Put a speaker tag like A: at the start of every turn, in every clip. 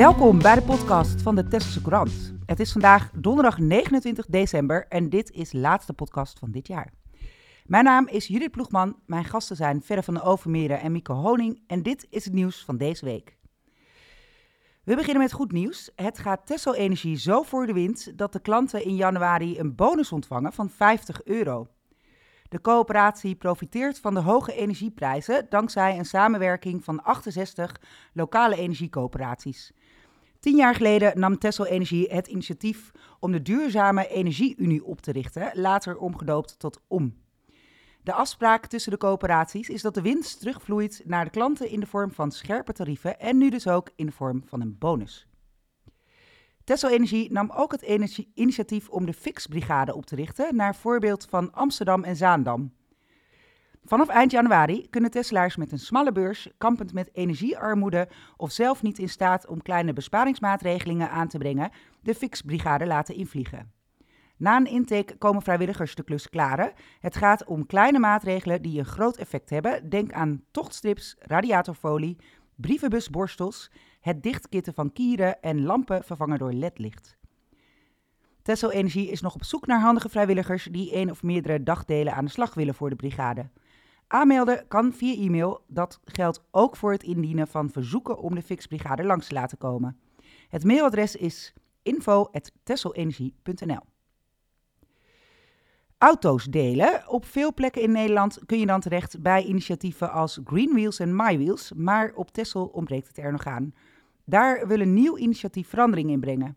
A: Welkom bij de podcast van de Tesselse Courant. Het is vandaag donderdag 29 december en dit is de laatste podcast van dit jaar. Mijn naam is Judith Ploegman, mijn gasten zijn Verre van de Overmeren en Mieke Honing en dit is het nieuws van deze week. We beginnen met goed nieuws. Het gaat Tessel Energie zo voor de wind dat de klanten in januari een bonus ontvangen van 50 euro. De coöperatie profiteert van de hoge energieprijzen dankzij een samenwerking van 68 lokale energiecoöperaties. Tien jaar geleden nam Tessel Energie het initiatief om de Duurzame Energieunie op te richten, later omgedoopt tot OM. De afspraak tussen de coöperaties is dat de winst terugvloeit naar de klanten in de vorm van scherpe tarieven en nu dus ook in de vorm van een bonus. Tessel Energie nam ook het initiatief om de Fix-brigade op te richten, naar voorbeeld van Amsterdam en Zaandam. Vanaf eind januari kunnen Tesselaars met een smalle beurs, kampend met energiearmoede of zelf niet in staat om kleine besparingsmaatregelingen aan te brengen, de Fix-brigade laten invliegen. Na een intake komen vrijwilligers de klus klaren. Het gaat om kleine maatregelen die een groot effect hebben. Denk aan tochtstrips, radiatorfolie, brievenbusborstels, het dichtkitten van kieren en lampen vervangen door ledlicht. Tessel Energie is nog op zoek naar handige vrijwilligers die één of meerdere dagdelen aan de slag willen voor de brigade. Aanmelden kan via e-mail. Dat geldt ook voor het indienen van verzoeken om de Fixbrigade langs te laten komen. Het mailadres is info.tesselenergie.nl Auto's delen. Op veel plekken in Nederland kun je dan terecht bij initiatieven als Green Wheels en My Wheels, maar op Tessel ontbreekt het er nog aan. Daar wil een nieuw initiatief verandering in brengen.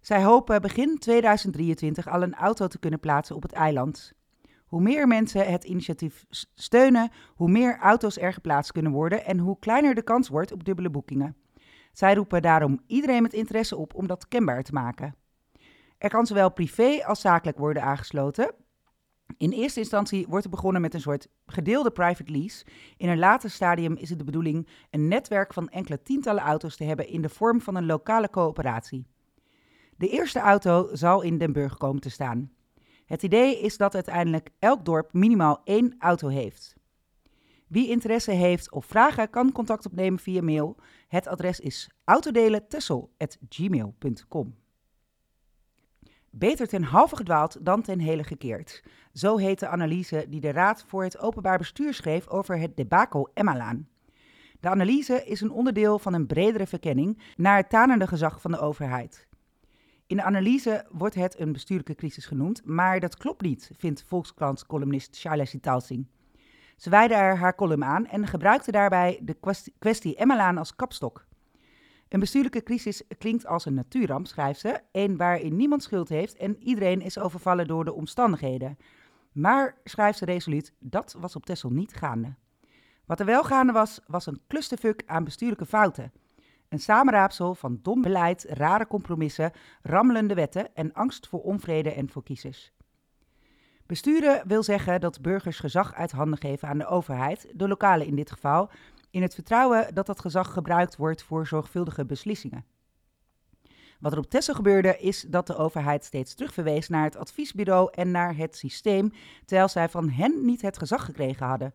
A: Zij hopen begin 2023 al een auto te kunnen plaatsen op het eiland. Hoe meer mensen het initiatief steunen, hoe meer auto's er geplaatst kunnen worden en hoe kleiner de kans wordt op dubbele boekingen. Zij roepen daarom iedereen met interesse op om dat kenbaar te maken. Er kan zowel privé als zakelijk worden aangesloten. In eerste instantie wordt er begonnen met een soort gedeelde private lease. In een later stadium is het de bedoeling een netwerk van enkele tientallen auto's te hebben in de vorm van een lokale coöperatie. De eerste auto zal in Den Burg komen te staan. Het idee is dat uiteindelijk elk dorp minimaal één auto heeft. Wie interesse heeft of vragen kan contact opnemen via mail. Het adres is autodelentessel.gmail.com. Beter ten halve gedwaald dan ten hele gekeerd. Zo heet de analyse die de Raad voor het Openbaar Bestuur schreef over het debakel Emmalaan. De analyse is een onderdeel van een bredere verkenning naar het tanende gezag van de overheid. In de analyse wordt het een bestuurlijke crisis genoemd, maar dat klopt niet, vindt Volkskrant-columnist Shaila Sitalsing. Ze wijde er haar column aan en gebruikte daarbij de kwestie Emmelaan als kapstok. Een bestuurlijke crisis klinkt als een natuurramp, schrijft ze, een waarin niemand schuld heeft en iedereen is overvallen door de omstandigheden. Maar, schrijft ze resoluut, dat was op Tessel niet gaande. Wat er wel gaande was, was een clusterfuck aan bestuurlijke fouten. Een samenraapsel van dom beleid, rare compromissen, rammelende wetten en angst voor onvrede en voor kiezers. Besturen wil zeggen dat burgers gezag uit handen geven aan de overheid, de lokale in dit geval, in het vertrouwen dat dat gezag gebruikt wordt voor zorgvuldige beslissingen. Wat er op Tessel gebeurde is dat de overheid steeds terugverwees naar het adviesbureau en naar het systeem, terwijl zij van hen niet het gezag gekregen hadden.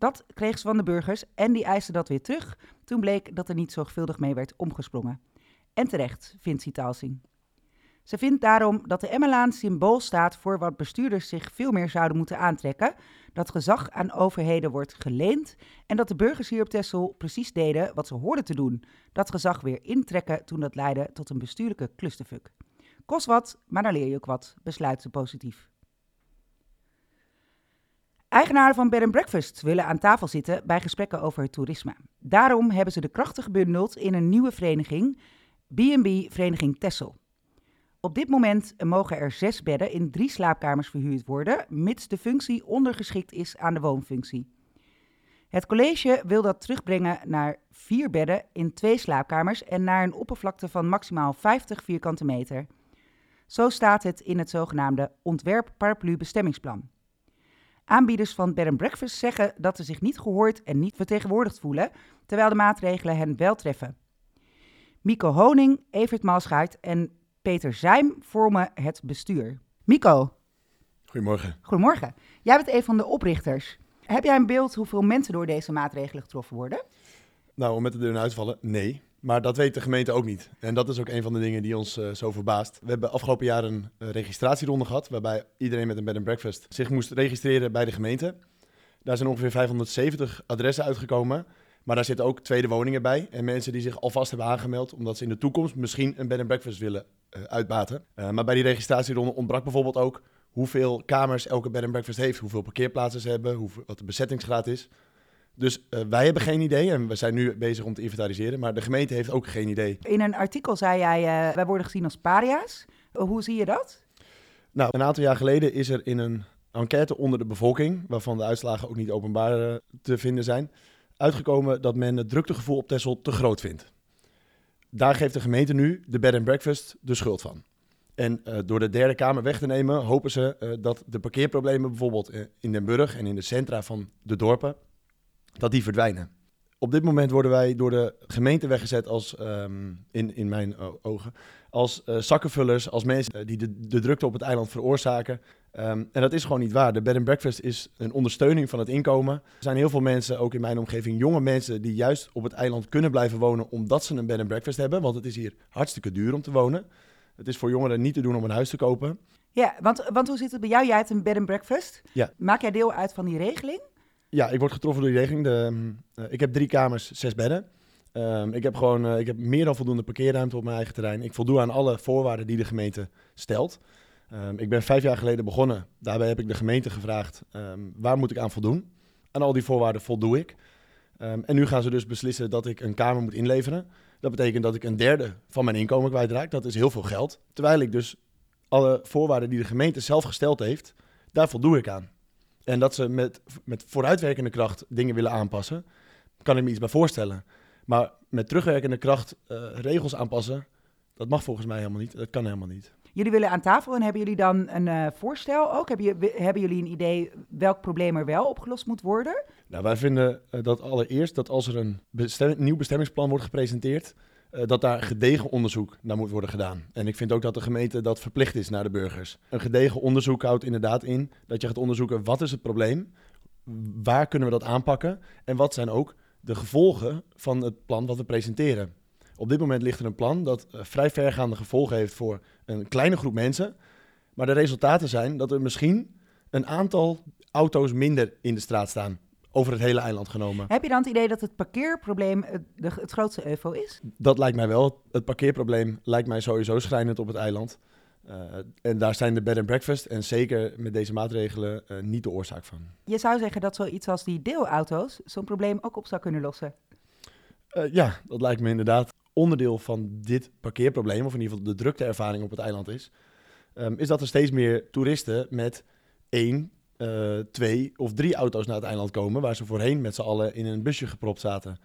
A: Dat kreeg ze van de burgers en die eisten dat weer terug toen bleek dat er niet zorgvuldig mee werd omgesprongen. En terecht, vindt Sitalsing. Ze vindt daarom dat de Emmelaan symbool staat voor wat bestuurders zich veel meer zouden moeten aantrekken: dat gezag aan overheden wordt geleend en dat de burgers hier op Texel precies deden wat ze hoorden te doen: dat gezag weer intrekken toen dat leidde tot een bestuurlijke clusterfuck. Kost wat, maar dan leer je ook wat, besluit ze positief. Eigenaren van Bed Breakfast willen aan tafel zitten bij gesprekken over het toerisme. Daarom hebben ze de krachten gebundeld in een nieuwe vereniging, B&B Vereniging Tessel. Op dit moment mogen er zes bedden in drie slaapkamers verhuurd worden, mits de functie ondergeschikt is aan de woonfunctie. Het college wil dat terugbrengen naar vier bedden in twee slaapkamers en naar een oppervlakte van maximaal 50 vierkante meter. Zo staat het in het zogenaamde ontwerp paraplu bestemmingsplan. Aanbieders van bed and breakfast zeggen dat ze zich niet gehoord en niet vertegenwoordigd voelen, terwijl de maatregelen hen wel treffen. Mico Honing, Evert Malschuit en Peter Zijm vormen het bestuur. Mico.
B: Goedemorgen.
A: Goedemorgen. Jij bent een van de oprichters. Heb jij een beeld hoeveel mensen door deze maatregelen getroffen worden?
B: Nou, om met de deur uit te vallen, nee. Maar dat weet de gemeente ook niet. En dat is ook een van de dingen die ons uh, zo verbaast. We hebben afgelopen jaar een uh, registratieronde gehad, waarbij iedereen met een bed and breakfast zich moest registreren bij de gemeente. Daar zijn ongeveer 570 adressen uitgekomen. Maar daar zitten ook tweede woningen bij. En mensen die zich alvast hebben aangemeld, omdat ze in de toekomst misschien een bed and breakfast willen uh, uitbaten. maar bij die registratieronde ontbrak bijvoorbeeld ook hoeveel kamers elke bed and breakfast heeft, hoeveel parkeerplaatsen ze hebben, hoeveel, wat de bezettingsgraad is. Dus uh, wij hebben geen idee en we zijn nu bezig om te inventariseren, maar de gemeente heeft ook geen idee.
A: In een artikel zei jij, uh, wij worden gezien als paria's. hoe zie je dat?
B: Nou, een aantal jaar geleden is er in een enquête onder de bevolking, waarvan de uitslagen ook niet openbaar te vinden zijn, uitgekomen dat men het druktegevoel op Texel te groot vindt. Daar geeft de gemeente nu de bed and breakfast de schuld van. En uh, door de derde kamer weg te nemen, hopen ze uh, dat de parkeerproblemen bijvoorbeeld in Den Burg en in de centra van de dorpen, dat die verdwijnen. Op dit moment worden wij door de gemeente weggezet als, um, in, in mijn ogen, als uh, zakkenvullers, als mensen die de, de, drukte op het eiland veroorzaken. Um, en dat is gewoon niet waar. De bed and breakfast is een ondersteuning van het inkomen. Er zijn heel veel mensen, ook in mijn omgeving, jonge mensen die juist op het eiland kunnen blijven wonen omdat ze een bed and breakfast hebben. Want het is hier hartstikke duur om te wonen. Het is voor jongeren niet te doen om een huis te kopen.
A: Ja, want, want hoe zit het bij jou? Jij hebt een bed and breakfast.
B: Ja.
A: Maak jij deel uit van die regeling?
B: Ja, ik word getroffen door die regeling. De, uh, ik heb drie kamers, zes bedden. Um, ik heb gewoon uh, ik heb meer dan voldoende parkeerruimte op mijn eigen terrein. Ik voldoe aan alle voorwaarden die de gemeente stelt. Um, ik ben vijf jaar geleden begonnen. Daarbij heb ik de gemeente gevraagd, waar moet ik aan voldoen? Aan al die voorwaarden voldoe ik. en nu gaan ze dus beslissen dat ik een kamer moet inleveren. Dat betekent dat ik een derde van mijn inkomen kwijtraak. Dat is heel veel geld. Terwijl ik dus alle voorwaarden die de gemeente zelf gesteld heeft, daar voldoe ik aan. En dat ze met, met vooruitwerkende kracht dingen willen aanpassen, kan ik me iets bij voorstellen. Maar met terugwerkende kracht uh, regels aanpassen, dat mag volgens mij helemaal niet. Dat kan helemaal niet.
A: Jullie willen aan tafel en hebben jullie dan een uh, voorstel ook? Hebben, je, hebben, jullie een idee welk probleem er wel opgelost moet worden?
B: Nou, wij vinden uh, dat allereerst dat als er een nieuw bestemmingsplan wordt gepresenteerd, uh, dat daar gedegen onderzoek naar moet worden gedaan. En ik vind ook dat de gemeente dat verplicht is naar de burgers. Een gedegen onderzoek houdt inderdaad in dat je gaat onderzoeken wat is het probleem, waar kunnen we dat aanpakken en wat zijn ook de gevolgen van het plan wat we presenteren. Op dit moment ligt er een plan dat uh, vrij vergaande gevolgen heeft voor een kleine groep mensen. Maar de resultaten zijn dat er misschien een aantal auto's minder in de straat staan. Over het hele eiland genomen.
A: Heb je dan het idee dat het parkeerprobleem het, de, het grootste eufo is?
B: Dat lijkt mij wel. Het parkeerprobleem lijkt mij sowieso schrijnend op het eiland. Uh, en daar zijn de bed and breakfast en zeker met deze maatregelen uh, niet de oorzaak van.
A: Je zou zeggen dat zoiets als die deelauto's zo'n probleem ook op zou kunnen lossen?
B: Uh, ja, dat lijkt me inderdaad onderdeel van dit parkeerprobleem, of in ieder geval de drukteervaring op het eiland is, um, is dat er steeds meer toeristen met één, uh, twee of drie auto's naar het eiland komen, waar ze voorheen met z'n allen in een busje gepropt zaten.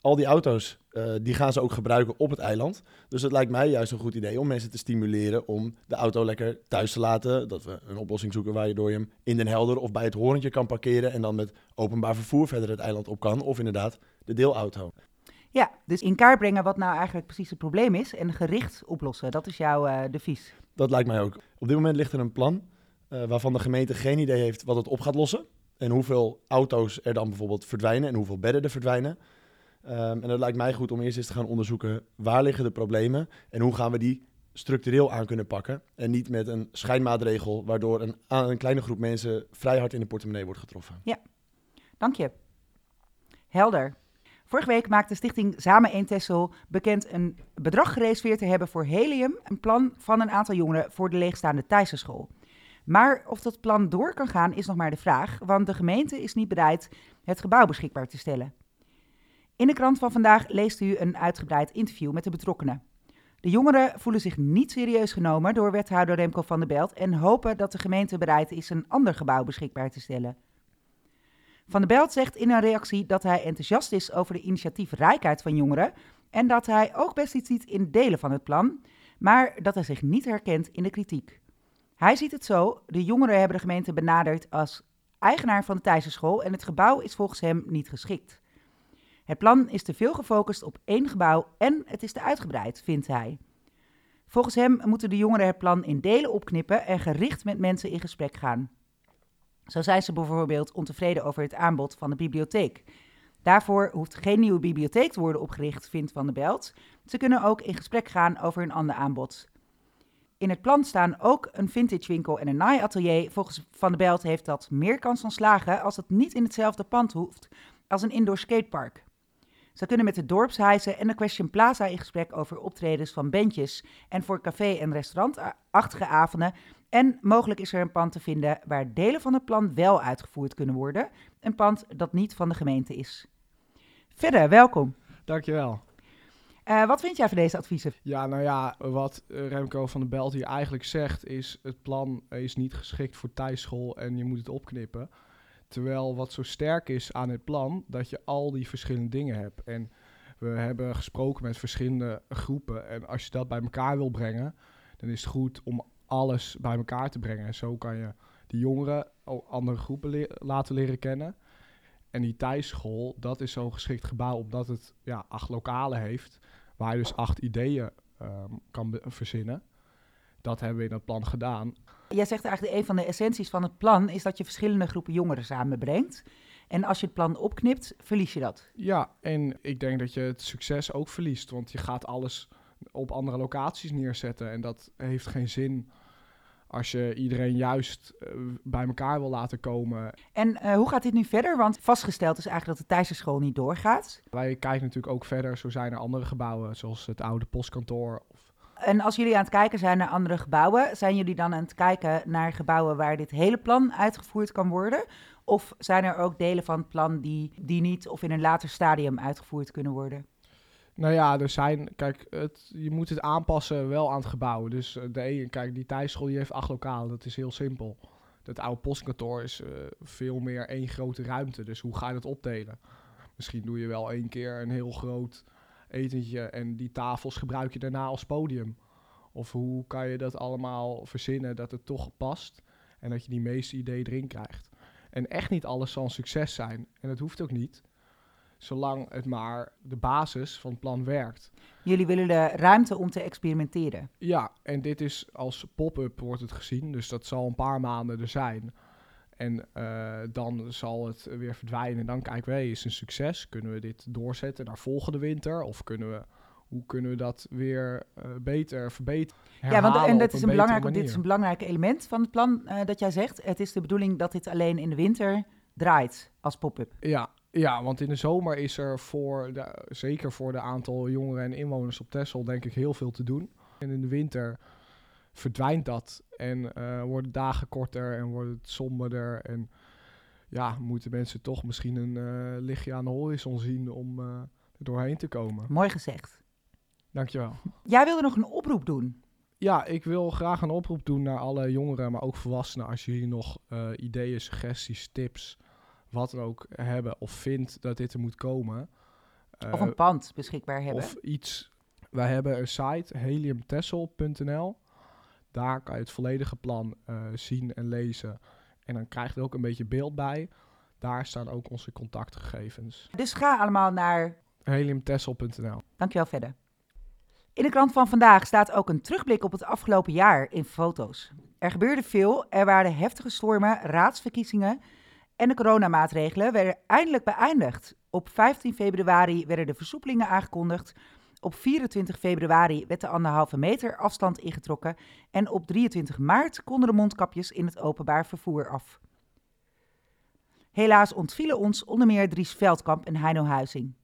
B: Al die auto's, uh, die gaan ze ook gebruiken op het eiland. Dus het lijkt mij juist een goed idee om mensen te stimuleren om de auto lekker thuis te laten. Dat we een oplossing zoeken waardoor je hem in Den Helder of bij het horentje kan parkeren en dan met openbaar vervoer verder het eiland op kan. Of inderdaad de deelauto.
A: Ja, dus in kaart brengen wat nou eigenlijk precies het probleem is en gericht oplossen. Dat is jouw uh, devies.
B: Dat lijkt mij ook. Op dit moment ligt er een plan uh, waarvan de gemeente geen idee heeft wat het op gaat lossen. En hoeveel auto's er dan bijvoorbeeld verdwijnen en hoeveel bedden er verdwijnen. Um, en het lijkt mij goed om eerst eens te gaan onderzoeken waar liggen de problemen en hoe gaan we die structureel aan kunnen pakken. En niet met een schijnmaatregel waardoor een, een kleine groep mensen vrij hard in de portemonnee wordt getroffen.
A: Ja, dank je. Helder. Vorige week maakte Stichting Samen 1 Tessel bekend een bedrag gereserveerd te hebben voor Helium, een plan van een aantal jongeren voor de leegstaande Thijsenschool. Maar of dat plan door kan gaan is nog maar de vraag, want de gemeente is niet bereid het gebouw beschikbaar te stellen. In de krant van vandaag leest u een uitgebreid interview met de betrokkenen. De jongeren voelen zich niet serieus genomen door wethouder Remco van der Belt en hopen dat de gemeente bereid is een ander gebouw beschikbaar te stellen. Van der Belt zegt in een reactie dat hij enthousiast is over de initiatiefrijkheid van jongeren en dat hij ook best iets ziet in delen van het plan, maar dat hij zich niet herkent in de kritiek. Hij ziet het zo: de jongeren hebben de gemeente benaderd als eigenaar van de Thijsenschool en het gebouw is volgens hem niet geschikt. Het plan is te veel gefocust op één gebouw en het is te uitgebreid, vindt hij. Volgens hem moeten de jongeren het plan in delen opknippen en gericht met mensen in gesprek gaan. Zo zijn ze bijvoorbeeld ontevreden over het aanbod van de bibliotheek. Daarvoor hoeft geen nieuwe bibliotheek te worden opgericht, vindt Van der Belt. Ze kunnen ook in gesprek gaan over een ander aanbod. In het plan staan ook een vintage winkel en een naaiatelier. Volgens Van der Belt heeft dat meer kans van slagen als het niet in hetzelfde pand hoeft als een indoor skatepark. Ze kunnen met de dorpshuizen en de Question Plaza in gesprek over optredens van bandjes en voor café- en restaurantachtige avonden. En mogelijk is er een pand te vinden waar delen van het plan wel uitgevoerd kunnen worden. Een pand dat niet van de gemeente is. Verder, welkom.
C: Dankjewel.
A: Uh, wat vind jij van deze adviezen?
C: Ja, nou ja, wat Remco van der Belt hier eigenlijk zegt is... het plan is niet geschikt voor thuisschool en je moet het opknippen. Terwijl wat zo sterk is aan het plan, dat je al die verschillende dingen hebt. En we hebben gesproken met verschillende groepen. En als je dat bij elkaar wil brengen, dan is het goed om alles bij elkaar te brengen. En zo kan je die jongeren andere groepen laten leren kennen. En die thuisschool, dat is zo'n geschikt gebouw omdat het ja, acht lokalen heeft, waar je dus acht ideeën um, kan verzinnen. Dat hebben we in het plan gedaan.
A: Jij zegt eigenlijk een van de essenties van het plan is dat je verschillende groepen jongeren samenbrengt. En als je het plan opknipt, verlies je dat.
C: Ja, en ik denk dat je het succes ook verliest, want je gaat alles op andere locaties neerzetten en dat heeft geen zin als je iedereen juist uh, bij elkaar wil laten komen.
A: En uh, hoe gaat dit nu verder? Want vastgesteld is eigenlijk dat de Thijserschool niet doorgaat.
C: Wij kijken natuurlijk ook verder. Zo zijn er andere gebouwen, zoals het oude postkantoor. Of...
A: En als jullie aan het kijken zijn naar andere gebouwen, zijn jullie dan aan het kijken naar gebouwen waar dit hele plan uitgevoerd kan worden? Of zijn er ook delen van het plan die, die niet of in een later stadium uitgevoerd kunnen worden?
C: Nou ja, er zijn, kijk, het, je moet het aanpassen wel aan het gebouw. Dus eh, de kijk, die thuisschool die heeft acht lokalen, dat is heel simpel. Dat oude postkantoor is uh, veel meer één grote ruimte. Dus hoe ga je dat opdelen? Misschien doe je wel één keer een heel groot etentje en die tafels gebruik je daarna als podium. Of hoe kan je dat allemaal verzinnen dat het toch past en dat je die meeste ideeën erin krijgt. En echt niet alles zal een succes zijn. En dat hoeft ook niet zolang het maar de basis van het plan werkt.
A: Jullie willen de ruimte om te experimenteren.
C: Ja, en dit is als pop-up wordt het gezien, dus dat zal een paar maanden er zijn. En uh, dan zal het weer verdwijnen. En dan kijken we, is het een succes? Kunnen we dit doorzetten naar volgende winter? Of kunnen we, hoe kunnen we dat weer uh, beter verbeteren?
A: Ja, want en dat is een, belangrijk, dit is een belangrijk element van het plan uh, dat jij zegt. Het is de bedoeling dat dit alleen in de winter draait als pop-up.
C: Ja, ja, want in de zomer is er voor, de, zeker voor de aantal jongeren en inwoners op Texel, denk ik heel veel te doen. En in de winter verdwijnt dat en uh, worden dagen korter en wordt het somberder. En ja, moeten mensen toch misschien een uh, lichtje aan de horizon zien om uh, er doorheen te komen.
A: Mooi gezegd.
C: Dankjewel.
A: Jij wilde nog een oproep doen.
C: Ja, ik wil graag een oproep doen naar alle jongeren, maar ook volwassenen. Als jullie nog ideeën, suggesties, tips wat dan ook hebben of vindt dat dit er moet komen.
A: of een pand beschikbaar hebben.
C: Of iets. Wij hebben een site, heliumtessel.nl. Daar kan je het volledige plan uh, zien en lezen. En dan krijg je er ook een beetje beeld bij. Daar staan ook onze contactgegevens.
A: Dus ga allemaal naar
C: heliumtessel.nl.
A: Dankjewel verder. In de krant van vandaag staat ook een terugblik op het afgelopen jaar in foto's. Er gebeurde veel, er waren heftige stormen, raadsverkiezingen en de coronamaatregelen werden eindelijk beëindigd. Op 15 februari werden de versoepelingen aangekondigd. Op 24 februari werd de anderhalve meter afstand ingetrokken. En op 23 maart konden de mondkapjes in het openbaar vervoer af. Helaas ontvielen ons onder meer Dries Veldkamp en Heino Huizing.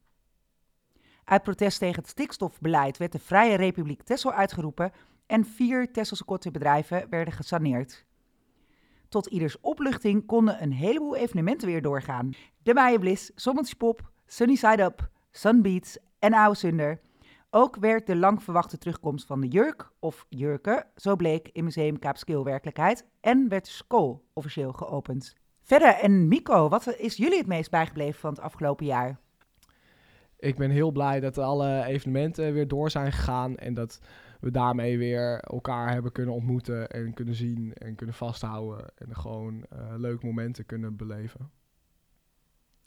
A: Uit protest tegen het stikstofbeleid werd de Vrije Republiek Texel uitgeroepen en vier Tesselse bedrijven werden gesaneerd. Tot ieders opluchting konden een heleboel evenementen weer doorgaan. De Maienbliss, Sommeltje Pop, Sunny Side Up, Sunbeats en Oude Sunder. Ook werd de lang verwachte terugkomst van de jurk, of jurken, zo bleek in Museum Kaapskil werkelijkheid, en werd de school officieel geopend. Verder, en Mico, wat is jullie het meest bijgebleven van het afgelopen jaar?
C: Ik ben heel blij dat alle evenementen weer door zijn gegaan en dat we daarmee weer elkaar hebben kunnen ontmoeten en kunnen zien en kunnen vasthouden. En gewoon uh, leuke momenten kunnen beleven.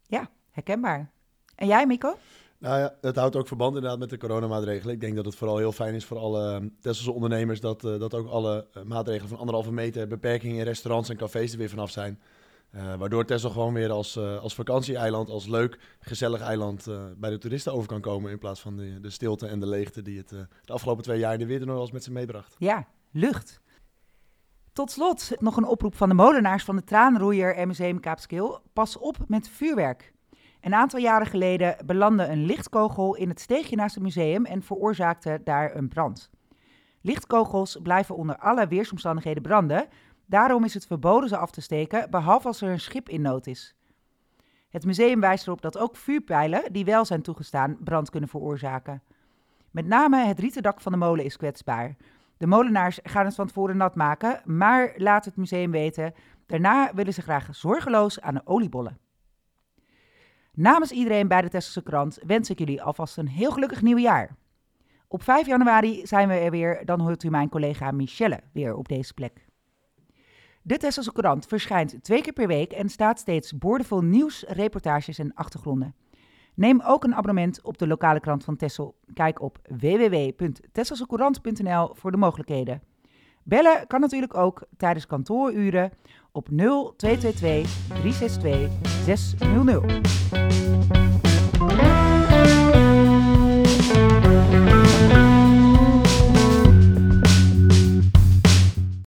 A: Ja, herkenbaar. En jij, Mico?
B: Nou ja, het houdt ook verband inderdaad met de coronamaatregelen. Ik denk dat het vooral heel fijn is voor alle ehm, Tesselse ondernemers dat, uh, dat ook alle uh, maatregelen van anderhalve meter, beperkingen in restaurants en cafés er weer vanaf zijn. Uh, waardoor Texel gewoon weer als, uh, als vakantieeiland, als leuk, gezellig eiland uh, bij de toeristen over kan komen. In plaats van de, de stilte en de leegte die het de afgelopen twee jaar in de winter nog eens met zich meebracht.
A: Ja, lucht. Tot slot nog een oproep van de molenaars van de Traanroeier en Museum Kaapskil. Pas op met vuurwerk. Een aantal jaren geleden belandde een lichtkogel in het steegje naast het museum en veroorzaakte daar een brand. Lichtkogels blijven onder alle weersomstandigheden branden. Daarom is het verboden ze af te steken, behalve als er een schip in nood is. Het museum wijst erop dat ook vuurpijlen, die wel zijn toegestaan, brand kunnen veroorzaken. Met name het rieten dak van de molen is kwetsbaar. De molenaars gaan het van tevoren nat maken, maar laat het museum weten. Daarna willen ze graag zorgeloos aan de oliebollen. Namens iedereen bij de Tesselse krant wens ik jullie alvast een heel gelukkig nieuwjaar. Op 5 januari zijn we er weer, dan hoort u mijn collega Michelle weer op deze plek. De Tesselse krant verschijnt twee keer per week en staat steeds boordevol nieuws, reportages en achtergronden. Neem ook een abonnement op de lokale krant van Tessel. Kijk op www.tesselsecourant.nl voor de mogelijkheden. Bellen kan natuurlijk ook tijdens kantooruren op 0222 362 600.